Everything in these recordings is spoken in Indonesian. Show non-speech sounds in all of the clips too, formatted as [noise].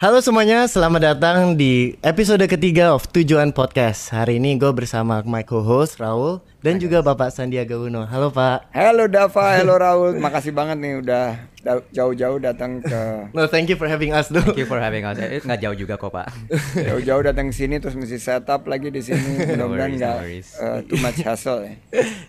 Halo semuanya, selamat datang di episode ketiga of Tujuan Podcast. Hari ini gue bersama my co-host Raul dan juga Bapak Sandiaga Uno. Halo Pak. Halo Dava, [laughs] halo Raul. Makasih banget nih udah da- jauh-jauh datang ke No, thank you for having us though. Thank you for having us. Eh, nggak jauh juga kok, Pak. [laughs] jauh-jauh datang ke sini terus mesti setup lagi di sini. [laughs] No Mudah-mudahan worries, no nggak worries. uh, too much hassle ya.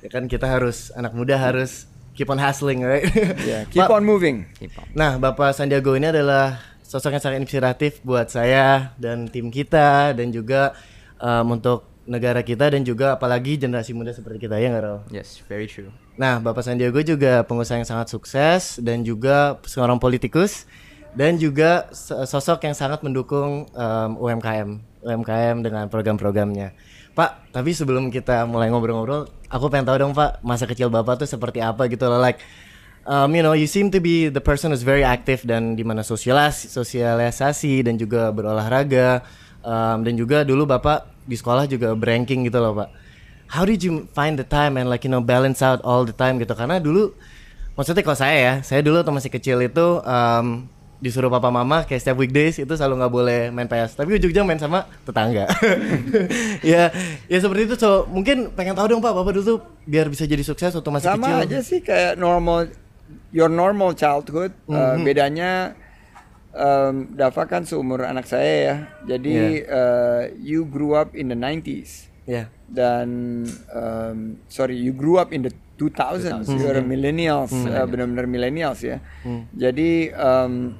ya kan kita harus anak muda harus keep on hustling, right? Ya, keep Pak, on moving. Keep on. Nah, Bapak Sandiago ini adalah sosok yang sangat inspiratif buat saya dan tim kita dan juga um, untuk negara kita dan juga apalagi generasi muda seperti kita ya nggak? Yes, very true. Nah, Bapak Sandiago juga pengusaha yang sangat sukses dan juga seorang politikus dan juga sosok yang sangat mendukung um, UMKM, UMKM dengan program-programnya. Pak, tapi sebelum kita mulai ngobrol-ngobrol, aku pengen tahu dong Pak, masa kecil Bapak tuh seperti apa gitu loh, like um, you know, you seem to be the person who's very active dan di mana sosialis sosialisasi dan juga berolahraga. Um, dan juga dulu Bapak di sekolah juga ranking gitu loh Pak. How did you find the time and like you know balance out all the time gitu? Karena dulu maksudnya kalau saya ya saya dulu waktu masih kecil itu um, disuruh papa mama kayak setiap weekdays itu selalu nggak boleh main PS tapi ujung-ujung main sama tetangga. [laughs] Ya ya seperti itu. So mungkin pengen tahu dong pak bapak dulu tuh biar bisa jadi sukses waktu masih Sama kecil. aja sih kayak normal your normal childhood. Uh, bedanya um, Dava kan seumur anak saya ya. Jadi uh, you grew up in the 90s. ya dan um, sorry you grew up in the 2000s you're a millennials uh, benar-benar millennials ya. Jadi um,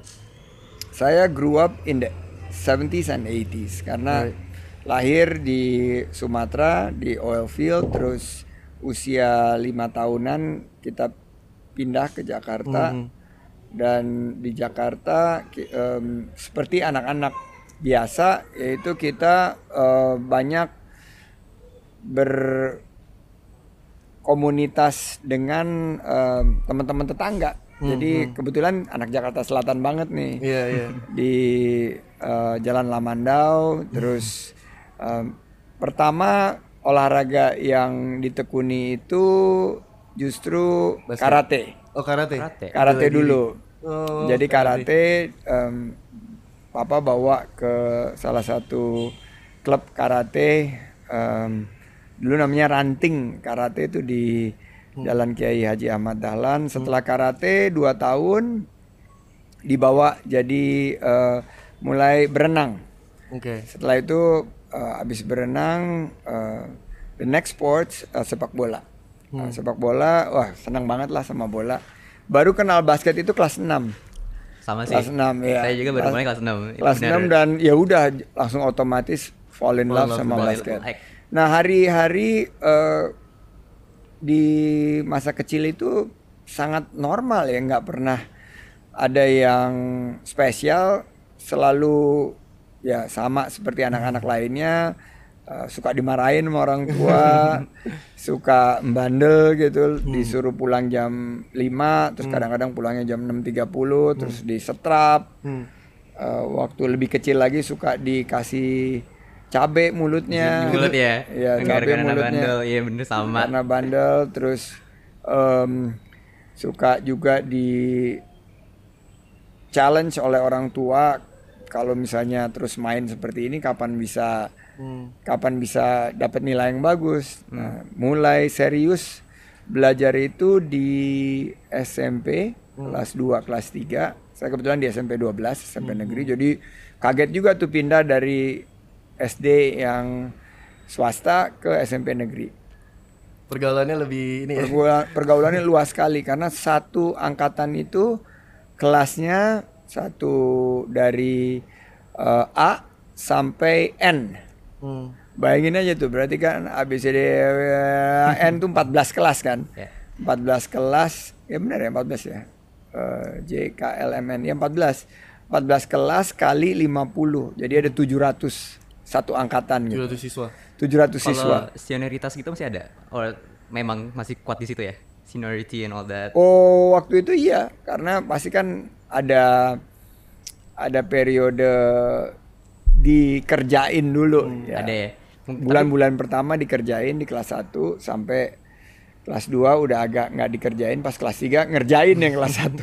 saya grew up in the 70s and 80s karena lahir di Sumatera di oil field terus usia lima tahunan kita pindah ke Jakarta dan di Jakarta em, seperti anak-anak biasa yaitu kita eh, banyak berkomunitas dengan em, teman-teman tetangga. Jadi kebetulan anak Jakarta Selatan banget nih. iya iya Di eh, Jalan Lamandau, terus em, pertama olahraga yang ditekuni itu justru karate. oh karate Karate. Karate dulu. Oh, Jadi karate em, papa bawa ke salah satu klub karate em, dulu namanya Ranting Karate itu di Jalan Kiai Haji Ahmad Dahlan. Setelah karate dua tahun dibawa jadi eh, mulai berenang. oke Setelah itu eh, habis berenang eh, the next sports eh, sepak bola. Nah, sepak bola wah senang banget lah sama bola. Baru kenal basket itu kelas 6. Sama sih. Kelas 6 ya. Saya juga baru mulai kelas 6. Kelas 6 dan ya udah langsung otomatis fall in love sama fall in basket. like. Nah, hari-hari eh, di masa kecil itu sangat normal ya, nggak pernah ada yang spesial, selalu ya sama seperti anak-anak lainnya. Eh, suka dimarahin sama orang tua, [laughs] suka membandel gitu, disuruh pulang jam 5, terus kadang-kadang pulangnya jam 6.30, terus disetrap. Eh, waktu lebih kecil lagi suka dikasih cabe mulutnya. Mulut ya. Iya, cabe mulutnya. bandel. Iya bener sama. Karena bandel terus em, suka juga di challenge oleh orang tua kalau misalnya terus main seperti ini kapan bisa kapan bisa dapat nilai yang bagus. Nah, mulai serius belajar itu di SMP kelas 2 kelas 3. Saya kebetulan di SMP 12 SMP negeri jadi kaget juga tuh pindah dari SD yang swasta ke SMP negeri. pergaulannya lebih ini ya Pergaulan- pergaulannya luas sekali karena satu angkatan itu kelasnya satu dari eh, A sampai N. Hmm. Bayangin aja tuh berarti kan ABCD eh, N tuh 14 kelas kan. Ya. 14 kelas, ya benar ya 14 ya. Eh, J K L M N ya 14. 14 kelas kali 50. Jadi ada 700 satu angkatan gitu. 700 siswa 700 siswa. Kalau senioritas gitu masih ada? Or memang masih kuat di situ ya? Seniority and all that. Oh, waktu itu iya, karena pasti kan ada ada periode dikerjain dulu ya. Ada ya? Bulan-bulan pertama dikerjain di kelas 1 sampai kelas 2 udah agak nggak dikerjain, pas kelas 3 ngerjain yang kelas [laughs] 1.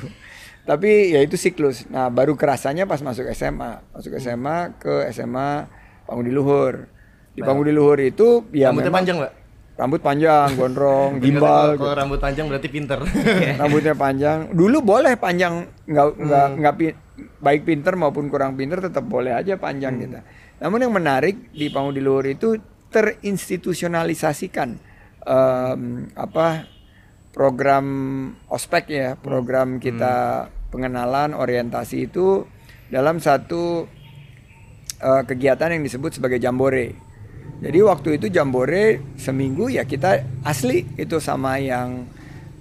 Tapi ya itu siklus. Nah, baru kerasanya pas masuk SMA. Masuk SMA ke SMA Pangudi Luhur. Di Pangudi Luhur itu ya Rambutnya memang- panjang, Mbak? Rambut panjang, gondrong, gimbal. Kalau rambut panjang berarti pinter. rambutnya panjang. Dulu boleh panjang, nggak nggak nggak pi- baik pinter maupun kurang pinter tetap boleh aja panjang gitu. Namun yang menarik di Pangudi Luhur itu terinstitusionalisasikan em, apa program ospek ya, program kita pengenalan orientasi itu dalam satu eh, kegiatan yang disebut sebagai jambore. Jadi waktu itu jambore seminggu ya kita asli itu sama yang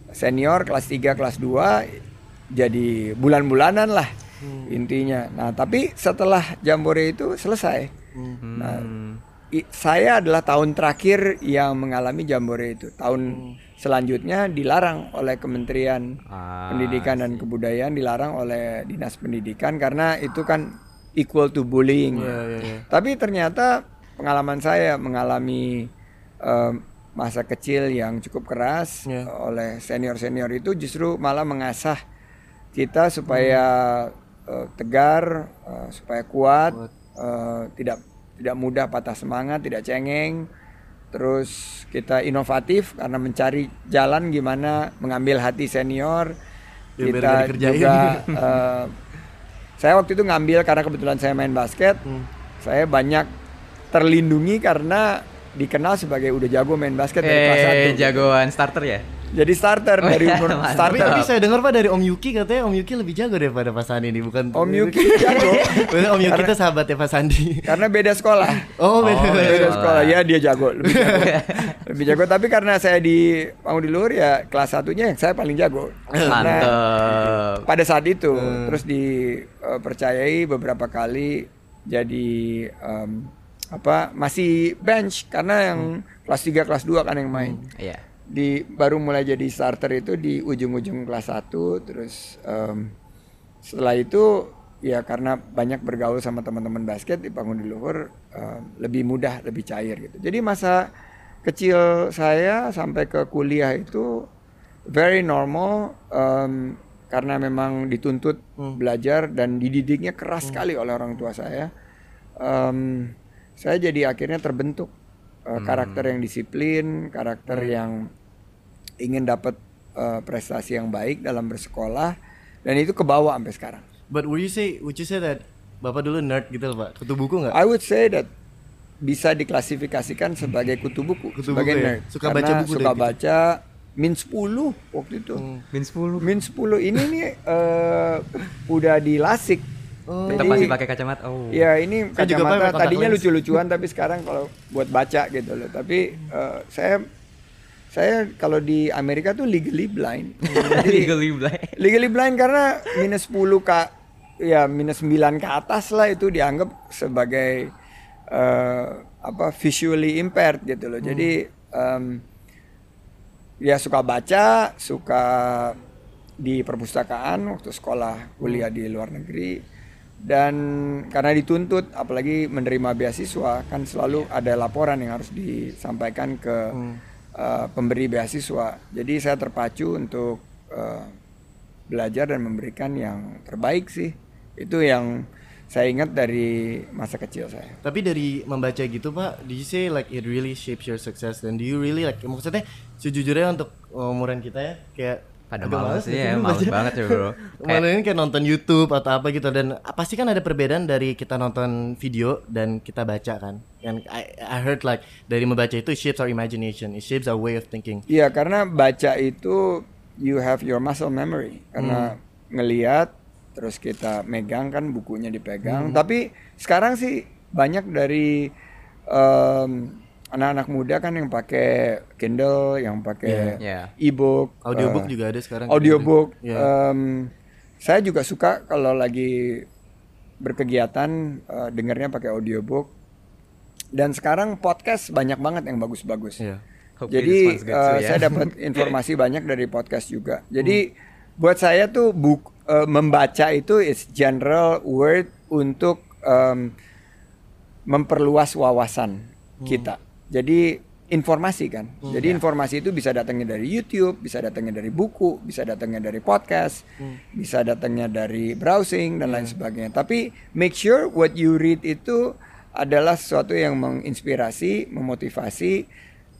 senior kelas 3 kelas 2 jadi bulan-bulanan lah intinya. Nah, tapi setelah jambore itu selesai. Nah, i- saya adalah tahun terakhir yang mengalami jambore itu. Tahun selanjutnya dilarang oleh Kementerian Ah, Pendidikan dan Kebudayaan, dilarang oleh Dinas Pendidikan karena itu kan equal to bullying. Iya, iya, iya. Tapi ternyata pengalaman saya mengalami em, masa kecil yang cukup keras Iya. oleh senior-senior itu justru malah mengasah kita supaya eh, tegar, eh, supaya kuat, eh, tidak tidak mudah patah semangat, tidak cengeng. Terus kita inovatif karena mencari jalan gimana mengambil hati senior. Ya, kita juga eh, saya waktu itu ngambil karena kebetulan saya main basket. Hmm. Saya banyak terlindungi karena dikenal sebagai udah jago main basket dari kelas Eh, 1. jagoan starter ya? Jadi starter Oh, dari [laughs] umur mantap. Tapi, starter. tapi saya dengar Pak dari Om Yuki katanya Om Yuki lebih jago daripada Pak Sandi nih, bukan? Om Yuki jago. [laughs] Om Yuki itu sahabatnya Pak Sandi. karena beda sekolah. Oh, beda. Oh, beda. Beda sekolah ya dia jago, lebih jago. [laughs] lebih jago tapi karena saya di Pangudi Luhur ya kelas satunya yang saya paling jago. Karena Mantep. pada saat itu terus dipercayai beberapa kali jadi em, apa masih bench karena yang kelas 3 kelas 2 kan yang main. Iya. Di baru mulai jadi starter itu di ujung-ujung kelas 1 terus em, setelah itu ya karena banyak bergaul sama teman-teman basket di Panggung di Luhur em, lebih mudah, lebih cair gitu. Jadi masa kecil saya sampai ke kuliah itu very normal em, karena memang dituntut belajar dan dididiknya keras sekali oleh orang tua saya. Em, saya jadi akhirnya terbentuk eh, karakter yang disiplin, karakter yang ingin dapat eh, prestasi yang baik dalam bersekolah dan itu kebawa sampai sekarang. But would you say would you say that Bapak dulu nerd gitu loh, Pak? Kutu buku nggak? I would say that bisa diklasifikasikan sebagai kutu buku, Kutu sebagai buku ya? nerd. Suka Karena baca buku suka dari gitu? baca min 10 waktu itu. Min 10. Min 10 ini nih eh, udah dilasik. Tetap masih pakai kacamata. Oh. Ya ini Saya juga kacamata kontak tadinya lucu-lucuan tapi sekarang kalau buat baca gitu loh. Tapi eh, saya saya kalau di Amerika tuh legally blind. [laughs] Jadi Legally blind. legally blind karena minus 10 k ya minus 9 ke atas lah itu dianggap sebagai eh, apa visually impaired gitu loh. Jadi em, ya suka baca, suka di perpustakaan waktu sekolah kuliah di luar negeri dan karena dituntut apalagi menerima beasiswa kan selalu ada laporan yang harus disampaikan ke eh, pemberi beasiswa. Jadi saya terpacu untuk eh, belajar dan memberikan yang terbaik sih. Itu yang saya ingat dari masa kecil saya. Tapi dari membaca gitu Pak, do you say like it really shapes your success dan do you really like maksudnya sejujurnya untuk umuran kita ya kayak Pada agak males sih ya, males baca? banget ya bro. [laughs] Kemarin ini kayak nonton YouTube atau apa gitu dan pasti kan ada perbedaan dari kita nonton video dan kita baca kan. And I, I heard like dari membaca itu it shapes our imagination, it shapes our way of thinking. Iya, karena baca itu you have your muscle memory. Karena ngeliat terus kita megang kan bukunya dipegang. Tapi sekarang sih banyak dari em, anak-anak muda kan yang pakai Kindle, yang pakai Iya. e-book, Audiobook eh, juga ada sekarang. audiobook. Iya. Em, saya juga suka kalau lagi berkegiatan eh, dengarnya pakai audiobook. Dan sekarang podcast banyak banget yang bagus-bagus. Iya. Hopefully Jadi good eh, too, ya. saya dapat informasi [laughs] banyak dari podcast juga. Jadi buat saya tuh buk eh, membaca itu is general word untuk em, memperluas wawasan kita. Jadi informasi kan. Jadi informasi itu bisa datangnya dari YouTube, bisa datangnya dari buku, bisa datangnya dari podcast, bisa datangnya dari browsing dan lain sebagainya. Tapi make sure what you read itu adalah sesuatu yang menginspirasi, memotivasi,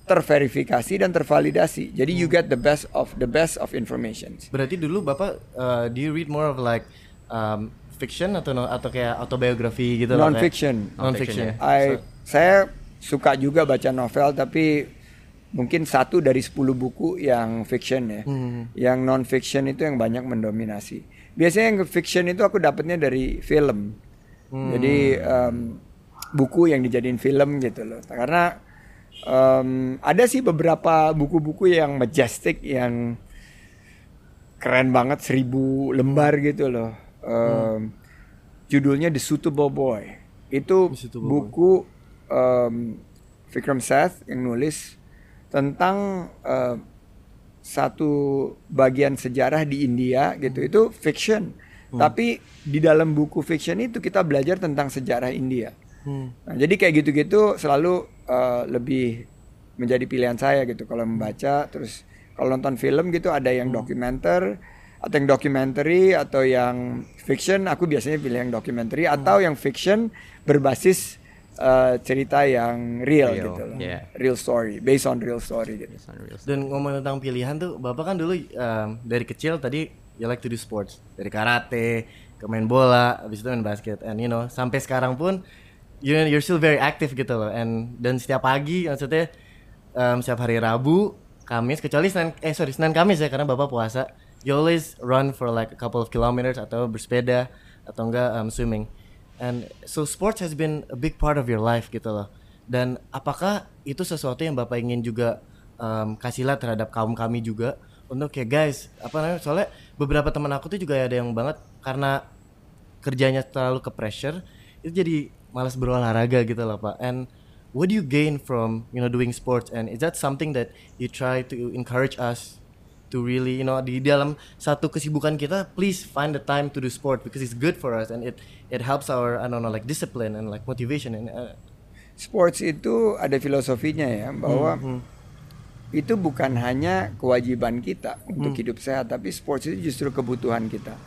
terverifikasi dan tervalidasi. Jadi you get the best of the best of information. Berarti dulu Bapak uh, do you read more of like um, fiction atau atau kayak autobiografi gitu Non kayak- fiction. Non-fiction. I saya suka juga baca novel tapi mungkin satu dari 10 buku yang fiction ya. Yang non fiction itu yang banyak mendominasi. Biasanya yang fiction itu aku dapatnya dari film. Jadi em, buku yang dijadiin film gitu loh. Karena em, ada sih beberapa buku-buku yang majestic yang keren banget seribu lembar gitu loh. Em, Judulnya The Suitable Boy. Itu The Suitable buku em, Vikram Seth yang nulis tentang em, satu bagian sejarah di India gitu. Itu fiction. Tapi di dalam buku fiction itu kita belajar tentang sejarah India. Hmm. Nah, jadi kayak gitu-gitu selalu eh, lebih menjadi pilihan saya gitu kalau membaca terus kalau nonton film gitu ada yang dokumenter atau yang documentary atau yang fiction aku biasanya pilih yang documentary atau yang fiction berbasis eh, cerita yang real, Real, gitu loh. yeah. Real story, based on real story gitu. It's unreal. Dan ngomong tentang pilihan tuh, Bapak kan dulu um, dari kecil tadi you like to do sports, dari karate ke main bola, habis itu main basket, and you know sampai sekarang pun you you're still very active gitu loh, and dan setiap pagi maksudnya um, setiap hari Rabu, Kamis, kecuali Senin, eh sorry Senin Kamis ya karena Bapak puasa, you always run for like a couple of kilometers atau bersepeda atau enggak um, swimming, and so sports has been a big part of your life gitu loh. Dan apakah itu sesuatu yang Bapak ingin juga um, kasihlah terhadap kaum kami juga? Untuk kayak guys apa namanya soalnya beberapa teman aku tuh juga ada yang banget karena kerjanya terlalu ke pressure itu jadi malas berolahraga gitu loh pak. And what do you gain from you know doing sports? And is that something that you try to encourage us to really you know di dalam satu kesibukan kita please find the time to do sport because it's good for us and it it helps our I don't know like discipline and like motivation and uh, Sports itu ada filosofinya ya bahwa itu bukan hanya kewajiban kita untuk hidup sehat, tapi sports itu justru kebutuhan kita.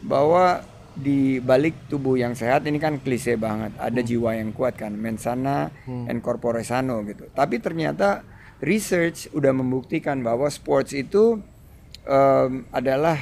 Bahwa di balik tubuh yang sehat ini kan klise banget, ada jiwa yang kuat kan, mensana and corpore sano gitu. Tapi ternyata research udah membuktikan bahwa sports itu em, adalah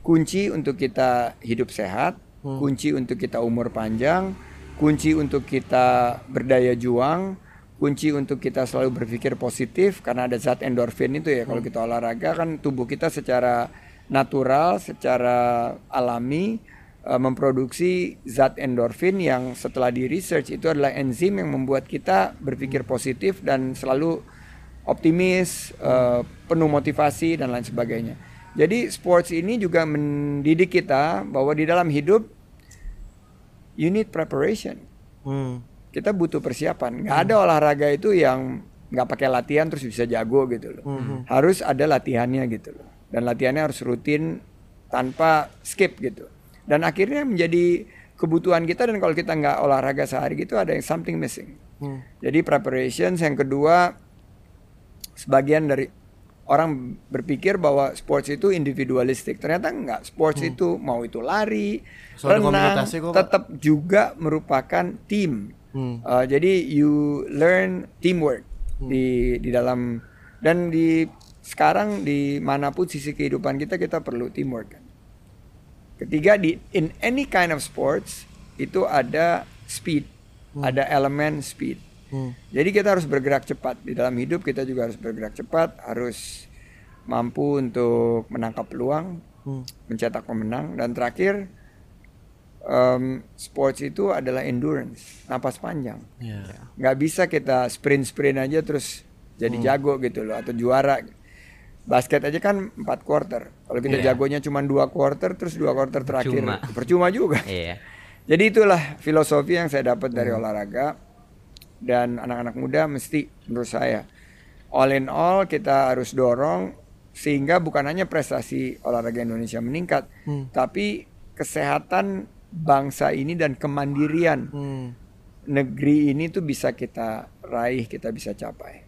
kunci untuk kita hidup sehat, kunci untuk kita umur panjang, kunci untuk kita berdaya juang, kunci untuk kita selalu berpikir positif karena ada zat endorfin itu ya. Kalau kita olahraga kan tubuh kita secara natural, secara alami eh, memproduksi zat endorfin yang setelah di research itu adalah enzim yang membuat kita berpikir positif dan selalu optimis, eh, penuh motivasi dan lain sebagainya. Jadi sports ini juga mendidik kita bahwa di dalam hidup you need preparation. hmm, Kita butuh persiapan. Nggak ada olahraga itu yang nggak pakai latihan terus bisa jago gitu loh. Harus ada latihannya gitu loh. Dan latihannya harus rutin tanpa skip gitu. Dan akhirnya menjadi kebutuhan kita dan kalau kita nggak olahraga sehari gitu ada yang something missing. Jadi preparations yang kedua sebagian dari orang berpikir bahwa sports itu individualistik. Ternyata enggak. Sports itu mau itu lari, ada renang, tetap juga merupakan tim. Hmm. Uh, jadi you learn teamwork di di dalam dan di sekarang di mana pun sisi kehidupan kita kita perlu teamwork. kan. Ketiga di in any kind of sports itu ada speed, ada elemen speed. Hmm. Jadi kita harus bergerak cepat di dalam hidup kita juga harus bergerak cepat, harus mampu untuk menangkap peluang, Hmm. mencetak pemenang dan terakhir em, sports itu adalah endurance, napas panjang. Yeah. Nggak bisa kita sprint sprint aja terus jadi Hmm. jago gitu loh atau juara. Basket aja kan 4 quarter. Kalau kita Iya. jagonya cuma dua quarter terus dua quarter terakhir Percuma. percuma juga. Iya. Jadi itulah filosofi yang saya dapat Hmm. dari olahraga dan anak-anak muda mesti menurut saya all in all kita harus dorong sehingga bukan hanya prestasi olahraga Indonesia meningkat, Hmm. tapi kesehatan bangsa ini dan kemandirian Hmm. negeri ini tuh bisa kita raih, kita bisa capai.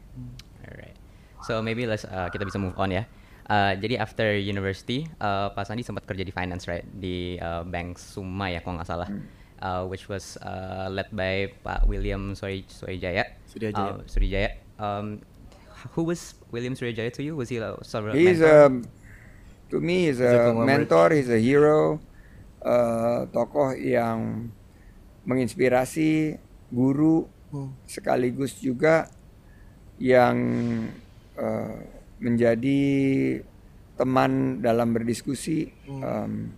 So maybe let's uh, kita bisa move on ya. Uh, jadi after university, uh, Pak Sandi sempat kerja di finance right di uh, Bank Suma ya kalau nggak salah, uh, which was uh, led by Pak William Suri Surijaya. Suryajaya. Uh, Surijaya. Um, who was William Surijaya to you? Was he a sort of He's mentor? a, to me, he's He's a a mentor, he's a hero, uh, tokoh yang menginspirasi, guru, Hmm. sekaligus juga yang uh, menjadi teman dalam berdiskusi. Um,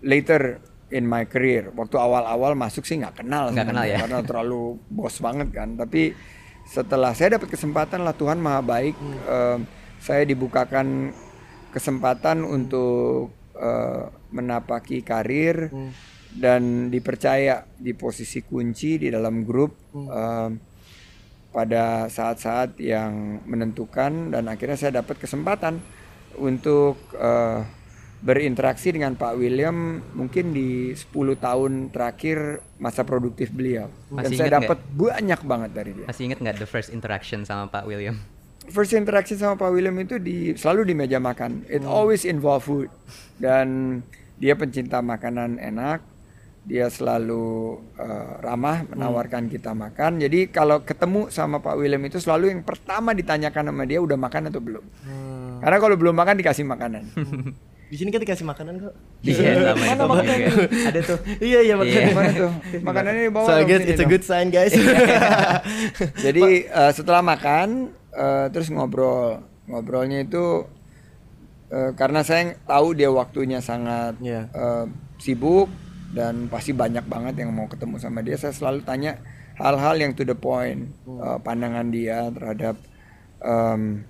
later in my career, waktu awal-awal masuk sih nggak kenal, Nggak kenal ya? karena terlalu bos banget kan. Tapi setelah saya dapat kesempatan lah Tuhan maha baik, um, saya dibukakan kesempatan untuk uh, menapaki karir dan dipercaya di posisi kunci di dalam grup um, pada saat-saat yang menentukan. Dan akhirnya saya dapat kesempatan untuk uh, berinteraksi dengan Pak William mungkin di 10 tahun terakhir masa produktif beliau dan Masih saya ingat nggak? dapat banyak banget dari dia. Masih ingat nggak the first interaction sama Pak William? First interaction sama Pak William itu di selalu di meja makan. It always involve food. Dan dia pencinta makanan enak. Dia selalu uh, ramah menawarkan kita makan. Jadi kalau ketemu sama Pak William itu selalu yang pertama ditanyakan sama dia udah makan atau belum. Hmm. Karena kalau belum makan dikasih makanan. [laughs] Di sini kan dikasih makanan kok. Iya, sama Mana juga. Ada tuh. iya iya makanan. Mana tuh? Makanannya dibawa So I guess it's a dong. good sign guys. [laughs] [laughs] Jadi eh, setelah makan eh, terus ngobrol, ngobrolnya itu eh, karena saya tahu dia waktunya sangat Iya. eh, sibuk dan pasti banyak banget yang mau ketemu sama dia. Saya selalu tanya hal-hal yang to the point, eh, pandangan dia terhadap em,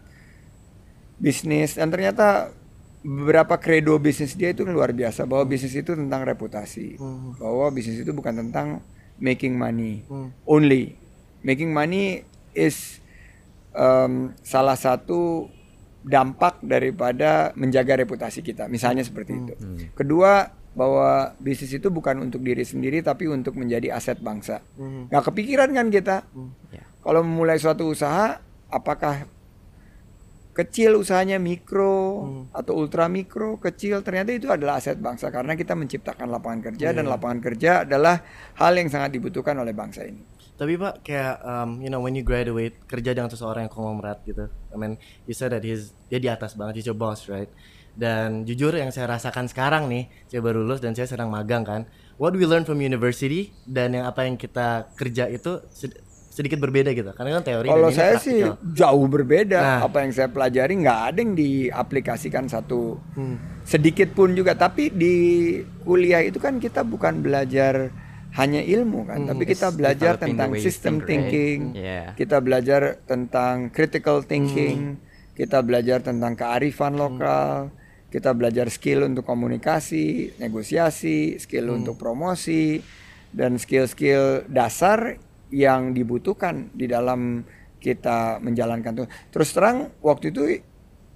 bisnis dan ternyata beberapa kredo bisnis dia itu luar biasa bahwa bisnis itu tentang reputasi. Bahwa bisnis itu bukan tentang making money only. Making money is um, salah satu dampak daripada menjaga reputasi kita misalnya seperti itu. Kedua bahwa bisnis itu bukan untuk diri sendiri tapi untuk menjadi aset bangsa. Nggak kepikiran kan kita? Ya. kalau memulai suatu usaha apakah kecil usahanya mikro atau ultra mikro kecil ternyata itu adalah aset bangsa karena kita menciptakan lapangan kerja dan lapangan kerja adalah hal yang sangat dibutuhkan oleh bangsa ini. Tapi Pak kayak um, you know when you graduate kerja dengan seseorang yang konglomerat gitu. I mean you said that he's dia di atas banget, he's your boss, right? Dan jujur yang saya rasakan sekarang nih, saya baru lulus dan saya sedang magang kan. What we learn from university dan yang apa yang kita kerja itu sedikit berbeda gitu. Karena kan teori Kalau saya sih jauh berbeda. Nah. Apa yang saya pelajari nggak ada yang diaplikasikan satu Hmm. sedikit pun juga. Tapi di kuliah itu kan kita bukan belajar hanya ilmu kan, tapi kita belajar tentang system think, right? thinking. Yeah. Kita belajar tentang critical thinking. Kita belajar tentang kearifan lokal. Kita belajar skill untuk komunikasi, negosiasi, skill untuk promosi, dan skill-skill dasar yang dibutuhkan di dalam kita menjalankan tuh. Terus terang waktu itu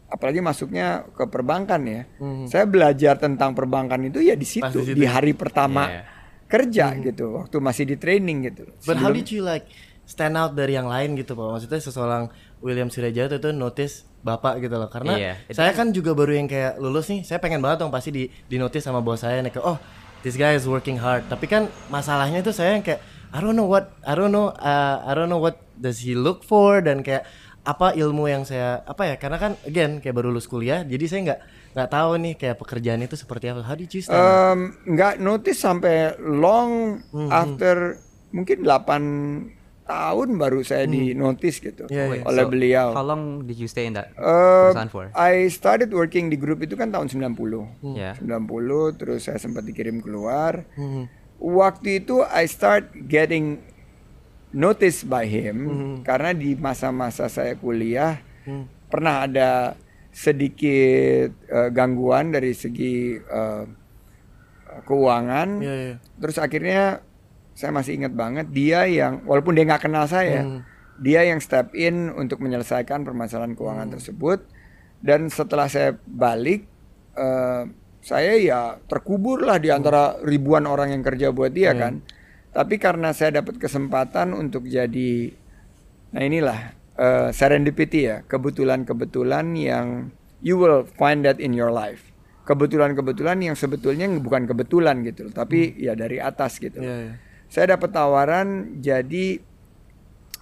apalagi masuknya ke perbankan ya. Saya belajar tentang perbankan itu ya di situ, di di hari pertama Iya. kerja gitu, waktu masih di training gitu. But how did you like stand out dari yang lain gitu Pak? Maksudnya seseorang William Suryajaya itu notice Bapak gitu loh. Karena itu saya kan juga baru yang kayak lulus nih, saya pengen banget dong pasti di di notice sama bos saya nih kayak oh this guy is working hard. Tapi kan masalahnya itu saya yang kayak I don't know what I don't know uh, I don't know what does he look for dan kayak apa ilmu yang saya apa ya karena kan again kayak baru lulus kuliah jadi saya nggak nggak tahu nih kayak pekerjaan itu seperti apa how did you? Em, nggak notice sampai long Hmm, after mungkin 8 tahun baru saya di notice gitu Iya, iya. oleh So, beliau. How long did you stay in that perusahaan for? I started working di grup itu kan tahun 90. Yeah. 90 terus saya sempat dikirim keluar. Hmm. Waktu itu I start getting noticed by him Hmm. karena di masa-masa saya kuliah pernah ada sedikit eh, gangguan dari segi eh, keuangan. Iya, iya. Terus akhirnya saya masih ingat banget dia yang walaupun dia nggak kenal saya, Hmm. dia yang step in untuk menyelesaikan permasalahan keuangan Hmm. tersebut. Dan setelah saya balik, eh, saya ya terkubur lah di antara ribuan orang yang kerja buat dia Hmm. kan. Tapi karena saya dapat kesempatan untuk jadi, nah inilah eh, serendipity ya, kebetulan-kebetulan yang you will find that in your life. Kebetulan-kebetulan yang sebetulnya bukan kebetulan gitu, loh, tapi ya dari atas gitu. loh. Iya, iya. Saya dapat tawaran jadi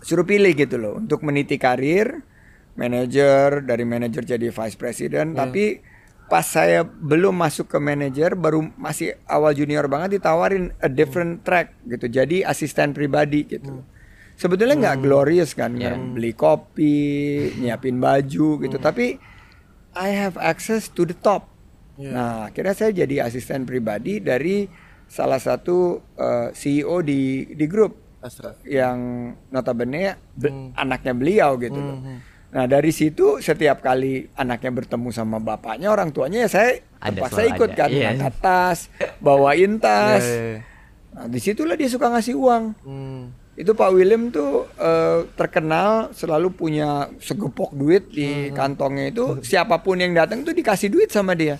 suruh pilih gitu loh untuk meniti karir manager dari manager jadi vice president tapi pas saya belum masuk ke manager baru masih awal junior banget ditawarin a different track gitu jadi asisten pribadi gitu sebetulnya nggak glorious kan Yeah. beli kopi nyiapin baju gitu tapi I have access to the top Yeah. nah akhirnya saya jadi asisten pribadi dari salah satu eh, CEO di di grup Astra. yang notabene be- Hmm. anaknya beliau gitu loh. Nah dari situ setiap kali anaknya bertemu sama bapaknya orang tuanya ya saya Ada, terpaksa selalu ikut ada. kan Iya. angkat tas, bawain tas. Iya, iya, iya. Nah, di situlah dia suka ngasih uang. Hmm. Itu Pak William tuh eh, terkenal selalu punya segepok duit di kantongnya itu siapa pun yang datang tuh dikasih duit sama dia.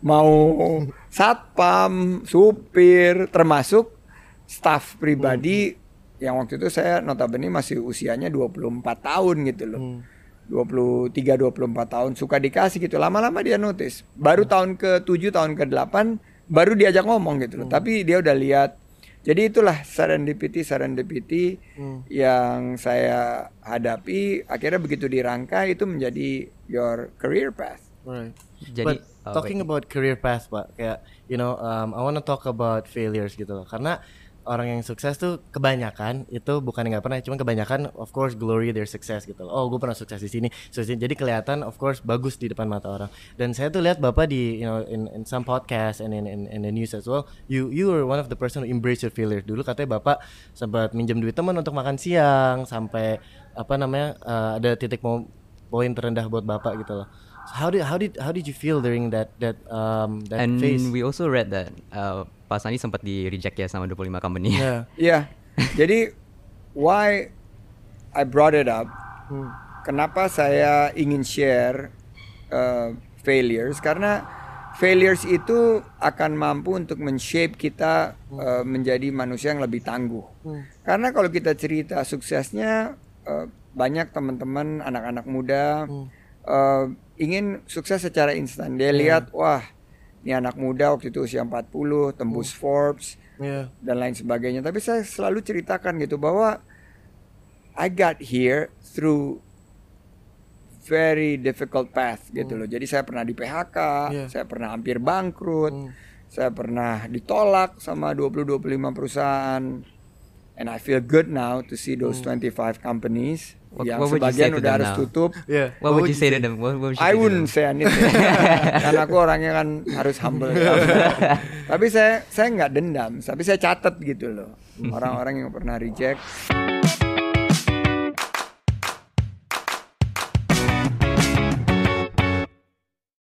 Mau [laughs] satpam, supir, termasuk staff pribadi yang waktu itu saya notabene masih usianya 24 tahun gitu loh. 23 24 tahun suka dikasih gitu. Lama-lama dia notice. Baru tahun ke-7 tahun ke-8 baru diajak ngomong gitu loh. Tapi dia udah lihat jadi itulah serendipity serendipity yang saya hadapi akhirnya begitu dirangkai itu menjadi your career path. Right. Jadi, But oh, talking about career path, Pak, kayak you know, um, I wanna talk about failures gitu loh. Karena orang yang sukses tuh kebanyakan itu bukan nggak pernah, cuma kebanyakan of course glory their success gitu. Oh, gue pernah sukses di sini, di- Jadi kelihatan of course bagus di depan mata orang. Dan saya tuh lihat Bapak di you know in, in some podcast and in, in in the news as well, you you were one of the person who embrace your failure. Dulu katanya Bapak sempat minjem duit teman untuk makan siang sampai apa namanya uh, ada titik poin terendah buat Bapak gitu loh. How did how did how did you feel during that that um that And phase? we also read that uh, Pak Sandi sempat di reject ya sama 25 company. yeah. [laughs] Iya. Jadi why I brought it up? Kenapa saya ingin share uh, failures? Karena failures itu akan mampu untuk men-shape kita uh, menjadi manusia yang lebih tangguh. Karena kalau kita cerita suksesnya uh, banyak teman-teman anak-anak muda uh, ingin sukses secara instan. Dia lihat wah ini anak muda waktu itu usia 40 tembus Forbes Yeah. dan lain sebagainya. Tapi saya selalu ceritakan gitu bahwa I got here through very difficult path gitu loh. Jadi saya pernah di PHK, Yeah. saya pernah hampir bangkrut, saya pernah ditolak sama 20-25 perusahaan. And I feel good now to see those 25 companies What- yang what would you say sebagian to udah them harus now? tutup. Yeah. What would you say to them? What, what would you I wouldn't them? say anything. [laughs] Karena aku orangnya kan harus humble. [laughs] tapi saya saya nggak dendam, tapi saya catat gitu loh. Orang-orang yang pernah reject